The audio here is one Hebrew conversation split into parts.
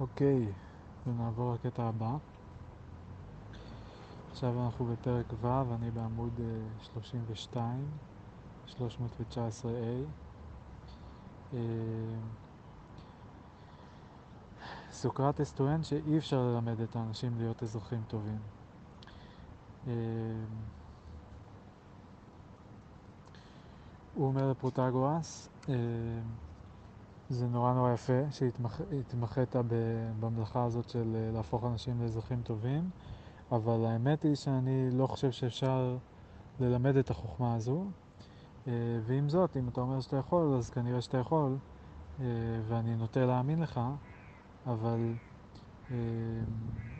אוקיי, ונעבור לקטע הבא. עכשיו אנחנו בפרק ו', אני בעמוד 32, 319a. אה, סוקרטס טוען שאי אפשר ללמד את האנשים להיות אזרחים טובים. אה, הוא אומר לפרוטגורס, אה, זה נורא נורא יפה שהתמחית במלאכה הזאת של אה, להפוך אנשים לאזרחים טובים, אבל האמת היא שאני לא חושב שאפשר ללמד את החוכמה הזו, אה, ועם זאת, אם אתה אומר שאתה יכול, אז כנראה שאתה יכול, אה, ואני נוטה להאמין לך, אבל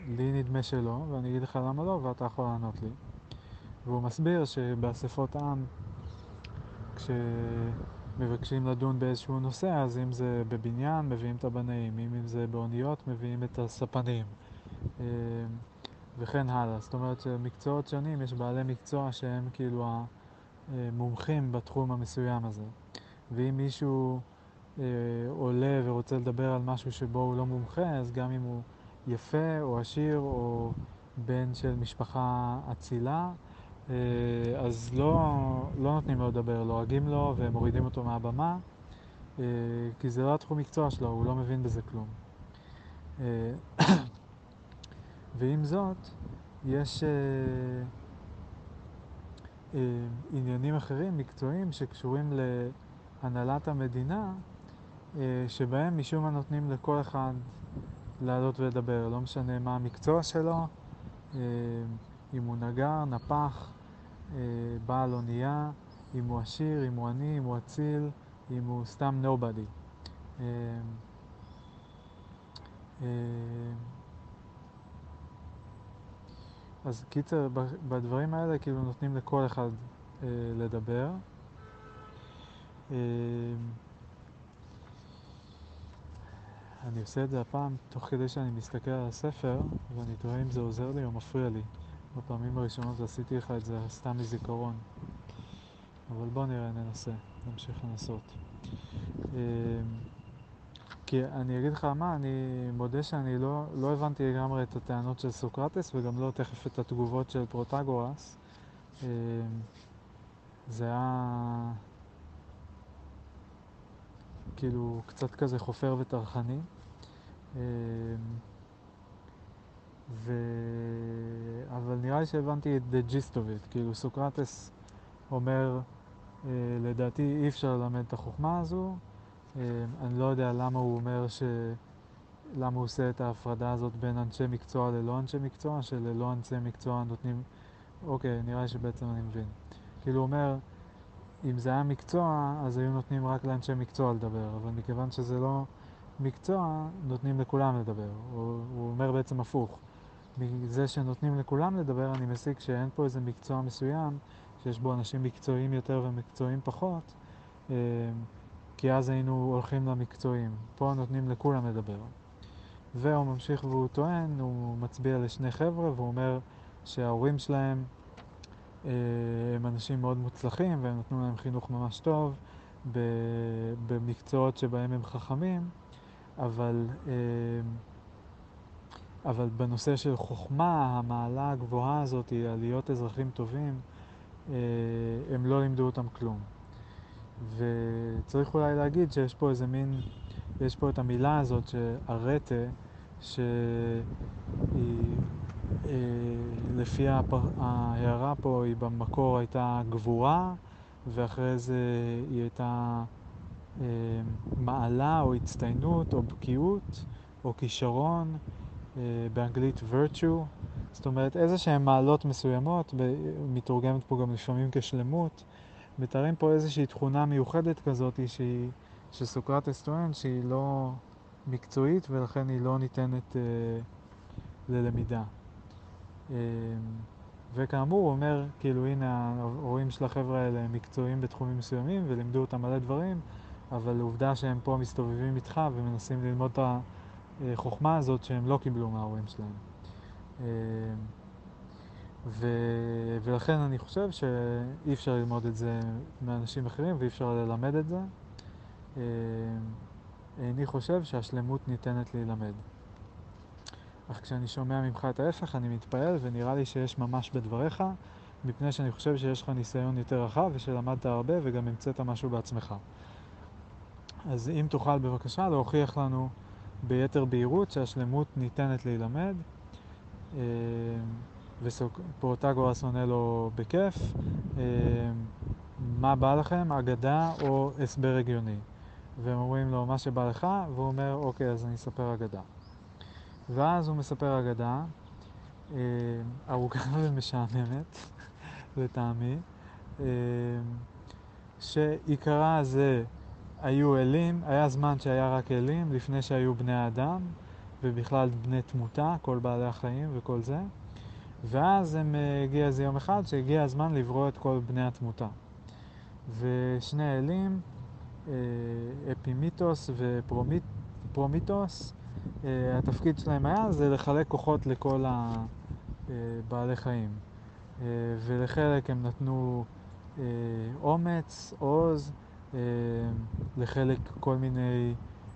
לי נדמה שלא, ואני אגיד לך למה לא, ואתה יכול לענות לי. והוא מסביר שבאספות עם, כש... מבקשים לדון באיזשהו נושא, אז אם זה בבניין, מביאים את הבנאים, אם זה באוניות, מביאים את הספנים, אה, וכן הלאה. זאת אומרת שבמקצועות שונים יש בעלי מקצוע שהם כאילו המומחים בתחום המסוים הזה. ואם מישהו אה, עולה ורוצה לדבר על משהו שבו הוא לא מומחה, אז גם אם הוא יפה או עשיר או בן של משפחה אצילה, אז לא, לא נותנים לו לדבר, לועגים לו ומורידים אותו מהבמה, אה, כי זה לא התחום מקצוע שלו, הוא לא מבין בזה כלום. אה, ועם זאת, יש עניינים אחרים, מקצועיים, שקשורים להנהלת המדינה, שבהם משום מה נותנים לכל אחד לעלות ולדבר, לא משנה מה המקצוע שלו, אם הוא נגר, נפח, אה, בעל אונייה, אם הוא עשיר, אם הוא עני, אם הוא אציל, אם הוא סתם נובדי. אה, אה, אז קיצר, בדברים האלה כאילו נותנים לכל אחד אה, לדבר. אה, אני עושה את זה הפעם תוך כדי שאני מסתכל על הספר ואני תוהה אם זה עוזר לי או מפריע לי. בפעמים הראשונות עשיתי לך את זה סתם מזיכרון. אבל בוא נראה, ננסה, נמשיך לנסות. אמ, כי אני אגיד לך מה, אני מודה שאני לא, לא הבנתי לגמרי את הטענות של סוקרטס וגם לא תכף את התגובות של פרוטגורס. אמ, זה היה כאילו קצת כזה חופר וטרחני. ו... אבל נראה לי שהבנתי את the gist of it, כאילו סוקרטס אומר, אה, לדעתי אי אפשר ללמד את החוכמה הזו, אה, אני לא יודע למה הוא אומר ש... למה הוא עושה את ההפרדה הזאת בין אנשי מקצוע ללא אנשי מקצוע, שללא אנשי מקצוע נותנים... אוקיי, נראה לי שבעצם אני מבין. כאילו הוא אומר, אם זה היה מקצוע, אז היו נותנים רק לאנשי מקצוע לדבר, אבל מכיוון שזה לא מקצוע, נותנים לכולם לדבר. הוא, הוא אומר בעצם הפוך. מזה שנותנים לכולם לדבר, אני מסיק שאין פה איזה מקצוע מסוים שיש בו אנשים מקצועיים יותר ומקצועיים פחות, אה, כי אז היינו הולכים למקצועיים. פה נותנים לכולם לדבר. והוא ממשיך והוא טוען, הוא מצביע לשני חבר'ה והוא אומר שההורים שלהם אה, הם אנשים מאוד מוצלחים והם נתנו להם חינוך ממש טוב במקצועות שבהם הם חכמים, אבל אה, אבל בנושא של חוכמה, המעלה הגבוהה הזאת, על להיות אזרחים טובים, אה, הם לא לימדו אותם כלום. וצריך אולי להגיד שיש פה איזה מין, יש פה את המילה הזאת, שהרטה, שהיא, אה, לפי ההערה פה, היא במקור הייתה גבורה, ואחרי זה היא הייתה אה, מעלה או הצטיינות או בקיאות או כישרון. אה, באנגלית virtue, זאת אומרת איזה שהן מעלות מסוימות, מתורגמת פה גם לפעמים כשלמות, מתארים פה איזושהי תכונה מיוחדת כזאת שהיא, שסוקרטס טוען שהיא לא מקצועית ולכן היא לא ניתנת אה, ללמידה. אה, וכאמור הוא אומר, כאילו הנה ההורים של החבר'ה האלה מקצועיים בתחומים מסוימים ולימדו אותם מלא דברים, אבל עובדה שהם פה מסתובבים איתך ומנסים ללמוד את ה... החוכמה הזאת שהם לא קיבלו מההורים שלהם. אה, ו... ולכן אני חושב שאי אפשר ללמוד את זה מאנשים אחרים ואי אפשר ללמד את זה. אה, אני חושב שהשלמות ניתנת להילמד. אך כשאני שומע ממך את ההפך אני מתפעל ונראה לי שיש ממש בדבריך, מפני שאני חושב שיש לך ניסיון יותר רחב ושלמדת הרבה וגם המצאת משהו בעצמך. אז אם תוכל בבקשה להוכיח לנו ביתר בהירות שהשלמות ניתנת להילמד, אה, ופרוטגורס עונה לו בכיף, אה, מה בא לכם, אגדה או הסבר הגיוני? והם אומרים לו מה שבא לך, והוא אומר אוקיי אז אני אספר אגדה. ואז הוא מספר אגדה אה, ארוכה ומשעממת לטעמי, שעיקרה זה היו אלים, היה זמן שהיה רק אלים לפני שהיו בני האדם ובכלל בני תמותה, כל בעלי החיים וכל זה. ואז הם, אה, הגיע איזה יום אחד שהגיע הזמן לברוא את כל בני התמותה. ושני אלים, אה, אפימיתוס ופרומיתוס, אה, התפקיד שלהם היה זה לחלק כוחות לכל הבעלי חיים. ולחלק הם נתנו אומץ, עוז לחלק כל מיני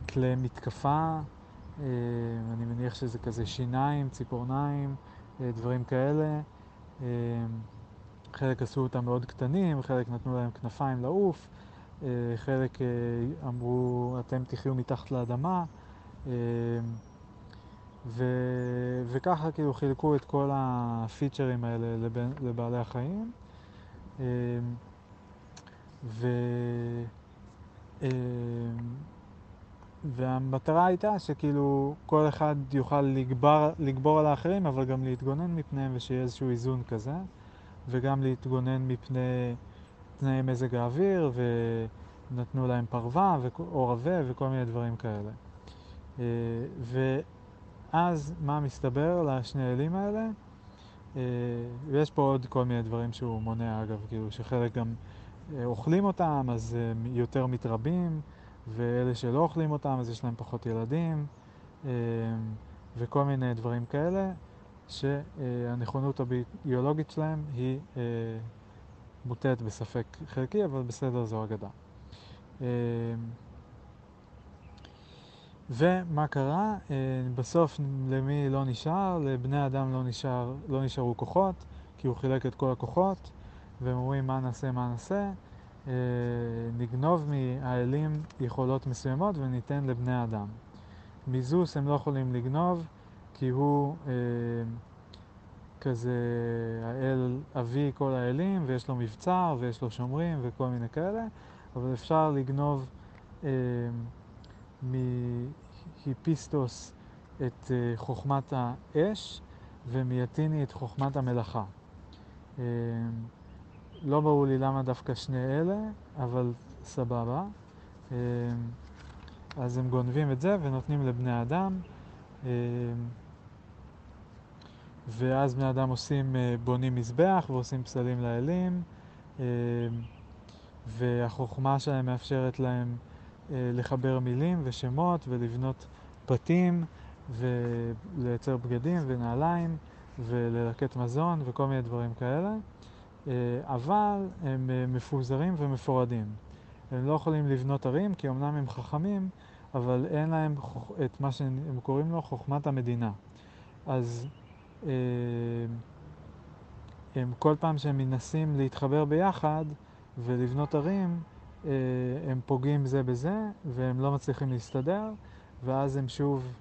כלי מתקפה, אה, אני מניח שזה כזה שיניים, ציפורניים, אה, דברים כאלה. חלק עשו אותם מאוד קטנים, חלק נתנו להם כנפיים לעוף, חלק אמרו אתם תחיו מתחת לאדמה ו... וככה כאילו חילקו את כל הפיצ'רים האלה לבעלי החיים. ו... אמ, והמטרה הייתה שכאילו כל אחד יוכל לגבר, לגבור על האחרים אבל גם להתגונן מפניהם ושיהיה איזשהו איזון כזה וגם להתגונן מפני תנאי מזג האוויר ונתנו להם פרווה או רבה וכל מיני דברים כאלה. אה, ואז מה מסתבר לשני אלים האלה? אה, ויש פה עוד כל מיני דברים שהוא מונע אגב, כאילו שחלק גם אה, אוכלים אותם אז הם יותר מתרבים, ואלה שלא אוכלים אותם אז יש להם פחות ילדים, אה, וכל מיני דברים כאלה, שהנכונות הביולוגית שלהם היא אה, מוטעת בספק חלקי, אבל בסדר, זו אגדה. ומה קרה? בסוף למי לא נשאר? לבני אדם לא, נשאר, לא נשארו כוחות, כי הוא חילק את כל הכוחות. והם אומרים מה נעשה, מה נעשה, אה, נגנוב מהאלים יכולות מסוימות וניתן לבני האדם. מזוס הם לא יכולים לגנוב כי הוא אה, כזה האל אבי כל האלים ויש לו מבצר ויש לו שומרים וכל מיני כאלה, אבל אפשר לגנוב אה, מהיפיסטוס את אה, חוכמת האש ומיתיני את חוכמת המלאכה. אה, לא ברור לי למה דווקא שני אלה, אבל סבבה. אמ, אז הם גונבים את זה ונותנים לבני אדם, אמ, ואז בני אדם עושים, אה, בונים מזבח ועושים פסלים לאלים, אמ, והחוכמה שלהם מאפשרת להם אה, לחבר מילים ושמות ולבנות בתים ולייצר בגדים ונעליים וללקט מזון וכל מיני דברים כאלה. אה, אבל הם אה, מפוזרים ומפורדים. הם לא יכולים לבנות ערים כי אמנם הם חכמים, אבל אין להם את מה שהם קוראים לו חוכמת המדינה. אז אה, הם כל פעם שהם מנסים להתחבר ביחד ולבנות ערים, הם פוגעים זה בזה והם לא מצליחים להסתדר, ואז הם שוב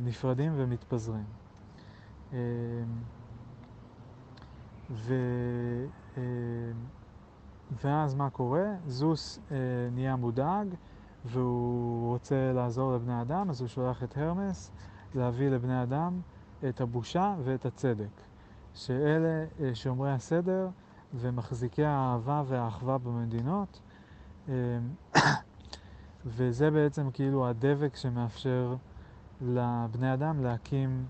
נפרדים ומתפזרים. ו... אה, ואז מה קורה? זוס אה, נהיה מודאג והוא רוצה לעזור לבני אדם, אז הוא שולח את הרמס להביא לבני אדם את הבושה ואת הצדק, שאלה אה, שומרי הסדר ומחזיקי האהבה והאחווה במדינות, אה, וזה בעצם כאילו הדבק שמאפשר לבני אדם להקים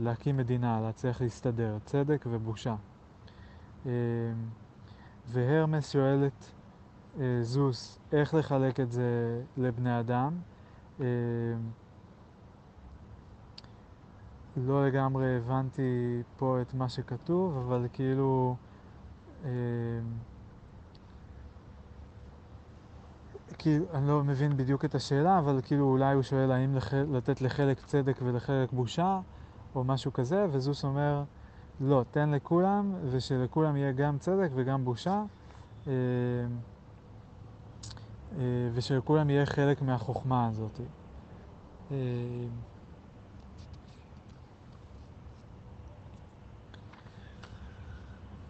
להקים מדינה, להצליח להסתדר, צדק ובושה. אה, והרמס שואל את אה, זוס איך לחלק את זה לבני אדם. לא לגמרי הבנתי פה את מה שכתוב, אבל כאילו כאילו, אני לא מבין בדיוק את השאלה, אבל כאילו אולי הוא שואל האם לח... לתת לחלק צדק ולחלק בושה, או משהו כזה, וזוס אומר, לא, תן לכולם, ושלכולם יהיה גם צדק וגם בושה, אה, אה, ושלכולם יהיה חלק מהחוכמה הזאת. אה,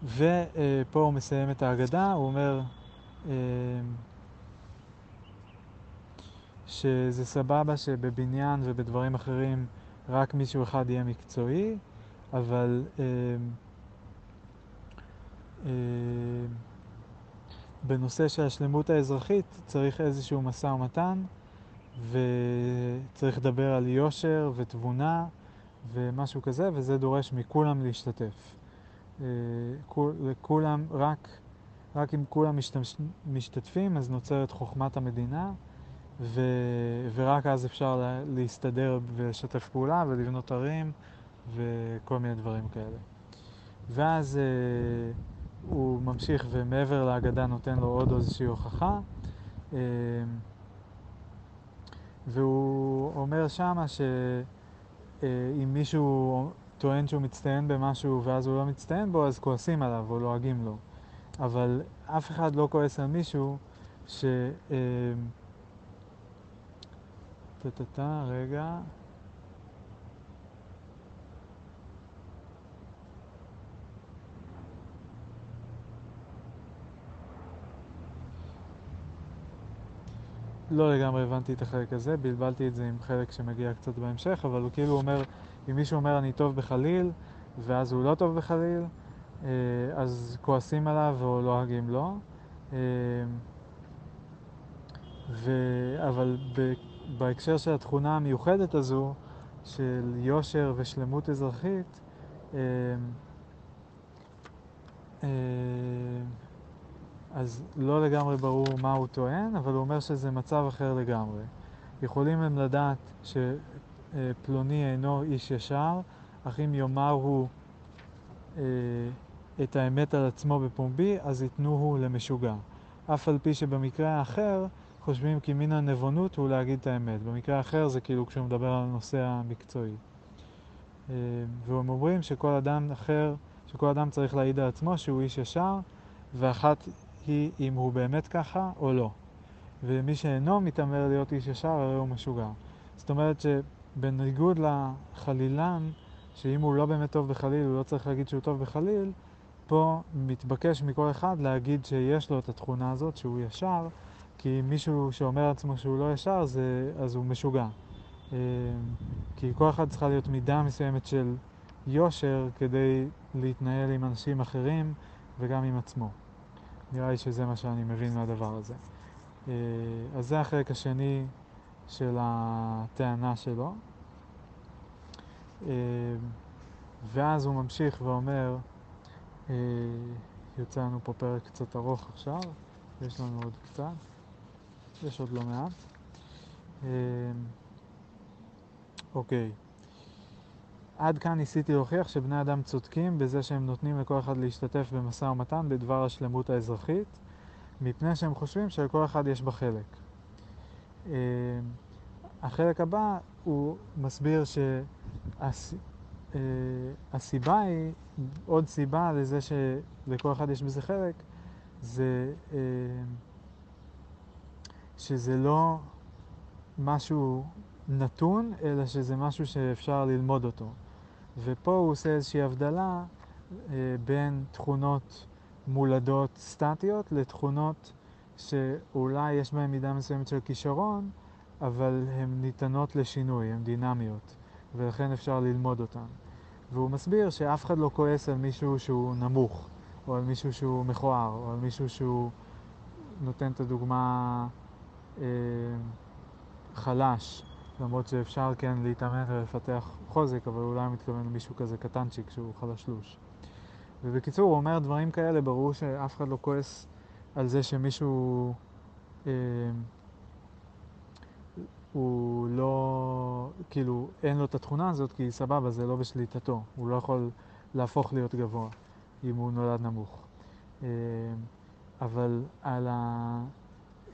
ופה הוא מסיים את ההגדה, הוא אומר שזה סבבה שבבניין ובדברים אחרים רק מישהו אחד יהיה מקצועי, אבל אה, אה, בנושא של השלמות האזרחית צריך איזשהו משא ומתן וצריך לדבר על יושר ותבונה ומשהו כזה, וזה דורש מכולם להשתתף. אה, לכולם, רק, רק אם כולם משתמש, משתתפים אז נוצרת חוכמת המדינה ו, ורק אז אפשר לה, להסתדר ולשתף פעולה ולבנות ערים וכל מיני דברים כאלה. ואז אה, הוא ממשיך ומעבר להגדה נותן לו עוד איזושהי הוכחה אה, והוא אומר שמה שאם אה, מישהו טוען שהוא מצטיין במשהו ואז הוא לא מצטיין בו אז כועסים עליו או לועגים לו אבל אף אחד לא כועס על מישהו ש... אה, טה-טה-טה, רגע. לא לגמרי הבנתי את החלק הזה, בלבלתי את זה עם חלק שמגיע קצת בהמשך, אבל הוא כאילו אומר, אם מישהו אומר אני טוב בחליל, ואז הוא לא טוב בחליל, אה, אז כועסים עליו או לא. לו. אה, ו... אבל בהקשר של התכונה המיוחדת הזו, של יושר ושלמות אזרחית, אה, אה, אז לא לגמרי ברור מה הוא טוען, אבל הוא אומר שזה מצב אחר לגמרי. יכולים הם לדעת שפלוני אינו איש ישר, אך אם יאמר הוא אה, את האמת על עצמו בפומבי, אז ייתנוהו למשוגע. אף על פי שבמקרה האחר, חושבים כי מן הנבונות הוא להגיד את האמת. במקרה אחר זה כאילו כשהוא מדבר על הנושא המקצועי. אה, והם אומרים שכל אדם אחר, שכל אדם צריך להעיד על עצמו שהוא איש ישר, ואחת היא אם הוא באמת ככה או לא. ומי שאינו מתעמר להיות איש ישר הרי הוא משוגע. זאת אומרת שבניגוד לחלילן, שאם הוא לא באמת טוב בחליל, הוא לא צריך להגיד שהוא טוב בחליל, פה מתבקש מכל אחד להגיד שיש לו את התכונה הזאת, שהוא ישר, כי מישהו שאומר לעצמו שהוא לא ישר, זה, אז הוא משוגע. אה, כי כל אחד צריכה להיות מידה מסוימת של יושר כדי להתנהל עם אנשים אחרים וגם עם עצמו. נראה לי שזה מה שאני מבין מהדבר הזה. אה, אז זה החלק השני של הטענה שלו. אה, ואז הוא ממשיך ואומר, יוצא לנו פה פרק קצת ארוך עכשיו, יש לנו עוד קצת. יש עוד לא מעט. אמ, אוקיי. עד כאן ניסיתי להוכיח שבני אדם צודקים בזה שהם נותנים לכל אחד להשתתף במשא ומתן בדבר השלמות האזרחית, מפני שהם חושבים שלכל אחד יש בה חלק. אמ, החלק הבא הוא מסביר שהסיבה אה, היא, עוד סיבה לזה שלכל אחד יש בזה חלק, זה אמ, שזה לא משהו נתון, אלא שזה משהו שאפשר ללמוד אותו. ופה הוא עושה איזושהי הבדלה אה, בין תכונות מולדות סטטיות לתכונות שאולי יש בהן מידה מסוימת של כישרון, אבל הן ניתנות לשינוי, הן דינמיות, ולכן אפשר ללמוד אותן. והוא מסביר שאף אחד לא כועס על מישהו שהוא נמוך, או על מישהו שהוא מכוער, או על מישהו שהוא נותן את הדוגמה חלש, למרות שאפשר כן להתאמן ולפתח חוזק, אבל אולי מתכוון למישהו כזה קטנצ'יק שהוא חלשלוש. ובקיצור, הוא אומר דברים כאלה, ברור שאף אחד לא כועס על זה שמישהו אה, הוא לא, כאילו, אין לו את התכונה הזאת, כי סבבה, זה לא בשליטתו. הוא לא יכול להפוך להיות גבוה אם הוא נולד נמוך. אה, אבל על ה...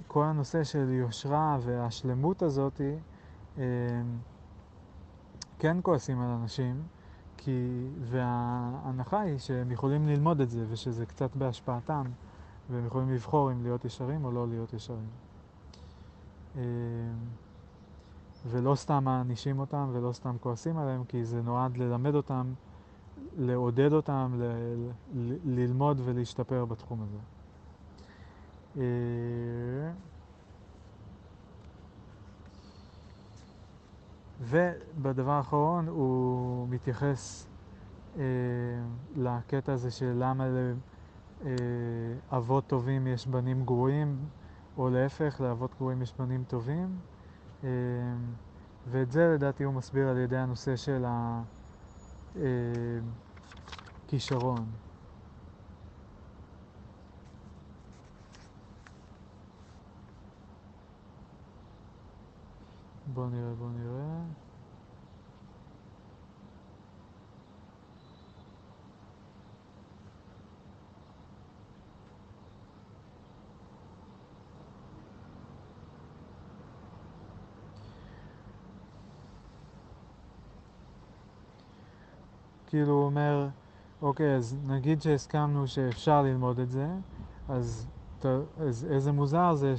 כל הנושא של יושרה והשלמות הזאת, אה, כן כועסים על אנשים, כי, וההנחה היא שהם יכולים ללמוד את זה ושזה קצת בהשפעתם והם יכולים לבחור אם להיות ישרים או לא להיות ישרים. אה, ולא סתם מענישים אותם ולא סתם כועסים עליהם, כי זה נועד ללמד אותם, לעודד אותם, ל- ל- ללמוד ולהשתפר בתחום הזה. אה, ובדבר האחרון הוא מתייחס אה, לקטע הזה של למה לאבות טובים יש בנים גרועים, או להפך, לאבות גרועים יש בנים טובים. אה, ואת זה לדעתי הוא מסביר על ידי הנושא של הכישרון. בוא נראה, בוא נראה. כאילו הוא אומר, אוקיי, אז נגיד שהסכמנו שאפשר ללמוד את זה, אז, אז איזה מוזר זה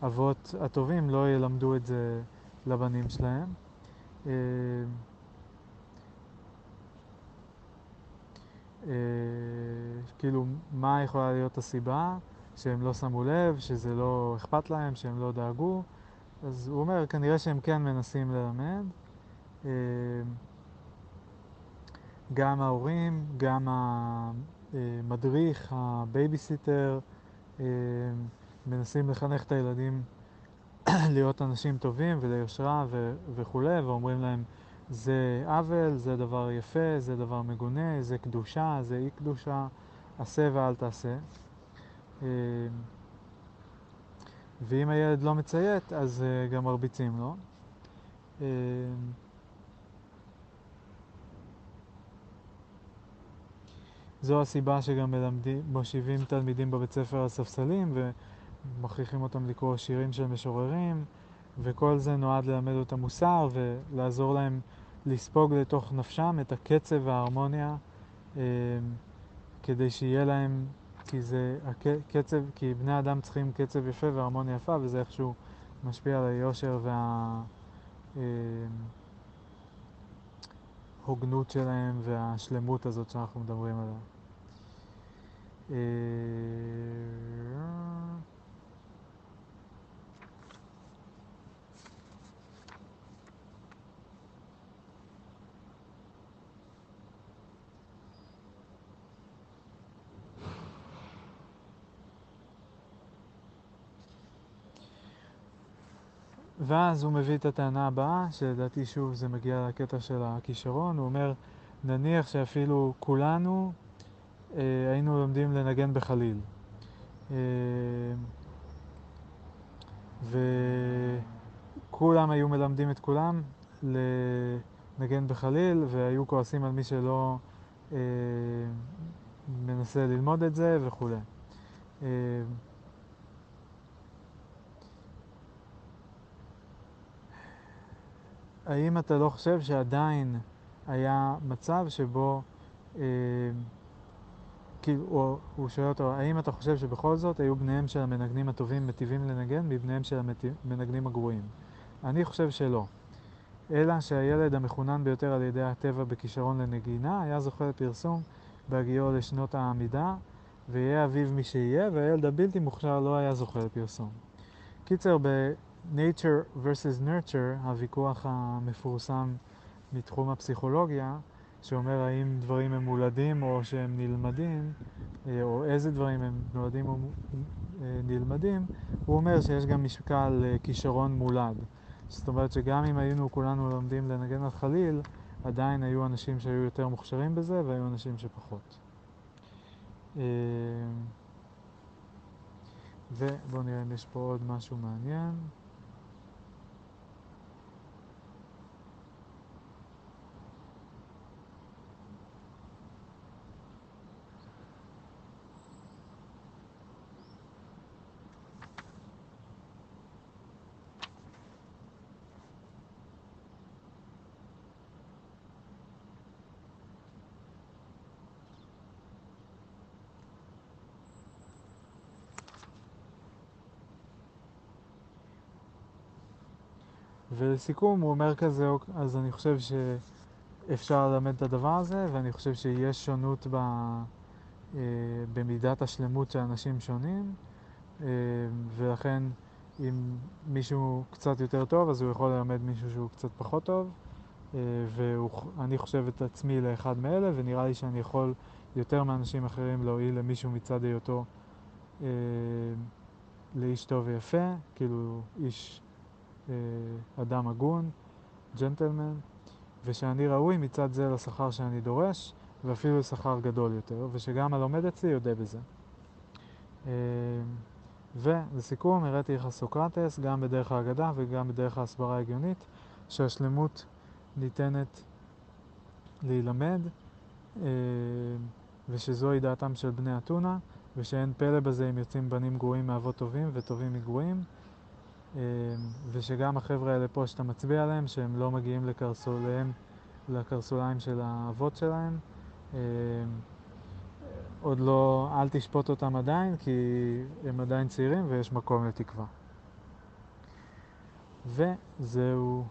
שהאבות הטובים לא ילמדו את זה לבנים שלהם. אה, אה, כאילו, מה יכולה להיות הסיבה? שהם לא שמו לב, שזה לא אכפת להם, שהם לא דאגו. אז הוא אומר, כנראה שהם כן מנסים ללמד. אה, גם ההורים, גם המדריך, הבייביסיטר, מנסים לחנך את הילדים להיות אנשים טובים וליושרה וכולי, ואומרים להם זה עוול, זה דבר יפה, זה דבר מגונה, זה קדושה, זה אי קדושה, עשה ואל תעשה. ואם הילד לא מציית, אז גם מרביצים לו. זו הסיבה שגם מלמדים, מושיבים תלמידים בבית ספר על ספסלים ומכריחים אותם לקרוא שירים של משוררים וכל זה נועד ללמד אותם מוסר ולעזור להם לספוג לתוך נפשם את הקצב וההרמוניה אה, כדי שיהיה להם, כי זה הקצב, כי בני אדם צריכים קצב יפה והרמוניה יפה וזה איכשהו משפיע על היושר וה... אה, שלהם והשלמות הזאת שאנחנו מדברים עליה. אה, ואז הוא מביא את הטענה הבאה, שלדעתי שוב זה מגיע לקטע של הכישרון, הוא אומר, נניח שאפילו כולנו אה, היינו לומדים לנגן בחליל. אה, וכולם היו מלמדים את כולם לנגן בחליל, והיו כועסים על מי שלא אה, מנסה ללמוד את זה וכולי. אה, האם אתה לא חושב שעדיין היה מצב שבו, אה, כאילו, הוא שואל אותו, האם אתה חושב שבכל זאת היו בניהם של המנגנים הטובים מטיבים לנגן מבניהם של המנגנים הגרועים? אני חושב שלא. אלא שהילד המחונן ביותר על ידי הטבע בכישרון לנגינה היה זוכה לפרסום בהגיעו לשנות העמידה, ויהיה אביו מי שיהיה, והילד הבלתי מוכשר לא היה זוכה לפרסום. קיצר, nature versus nurture, הוויכוח המפורסם מתחום הפסיכולוגיה, שאומר האם דברים הם מולדים או שהם נלמדים, אה, או איזה דברים הם נולדים או אה, נלמדים, הוא אומר שיש גם משקל אה, כישרון מולד. זאת אומרת שגם אם היינו כולנו לומדים לנגן על חליל, עדיין היו אנשים שהיו יותר מוכשרים בזה והיו אנשים שפחות. ובואו נראה אם יש פה עוד משהו מעניין. ולסיכום הוא אומר כזה, אז אני חושב שאפשר ללמד את הדבר הזה, ואני חושב שיש שונות ב, אה, במידת השלמות של אנשים שונים, אה, ולכן אם מישהו קצת יותר טוב, אז הוא יכול ללמד מישהו שהוא קצת פחות טוב, אה, ואני חושב את עצמי לאחד מאלה, ונראה לי שאני יכול יותר מאנשים אחרים להועיל למישהו מצד היותו לאיש טוב ויפה, כאילו איש, אדם הגון, ג'נטלמן, ושאני ראוי מצד זה לשכר שאני דורש, ואפילו לשכר גדול יותר, ושגם הלומד אצלי יודה בזה. אה, ולסיכום, הראיתי לך סוקרטס, גם בדרך ההגדה וגם בדרך ההסברה ההגיונית, שהשלמות ניתנת להילמד, ושזוהי דעתם של בני אתונה, ושאין פלא בזה אם יוצאים בנים גרועים מאבות טובים וטובים מגרועים, ושגם החבר'ה האלה פה שאתה מצביע עליהם, שהם לא מגיעים לקרסוליהם, לקרסוליים של האבות שלהם, עוד לא, אל תשפוט אותם עדיין, כי הם עדיין צעירים ויש מקום לתקווה. וזהו.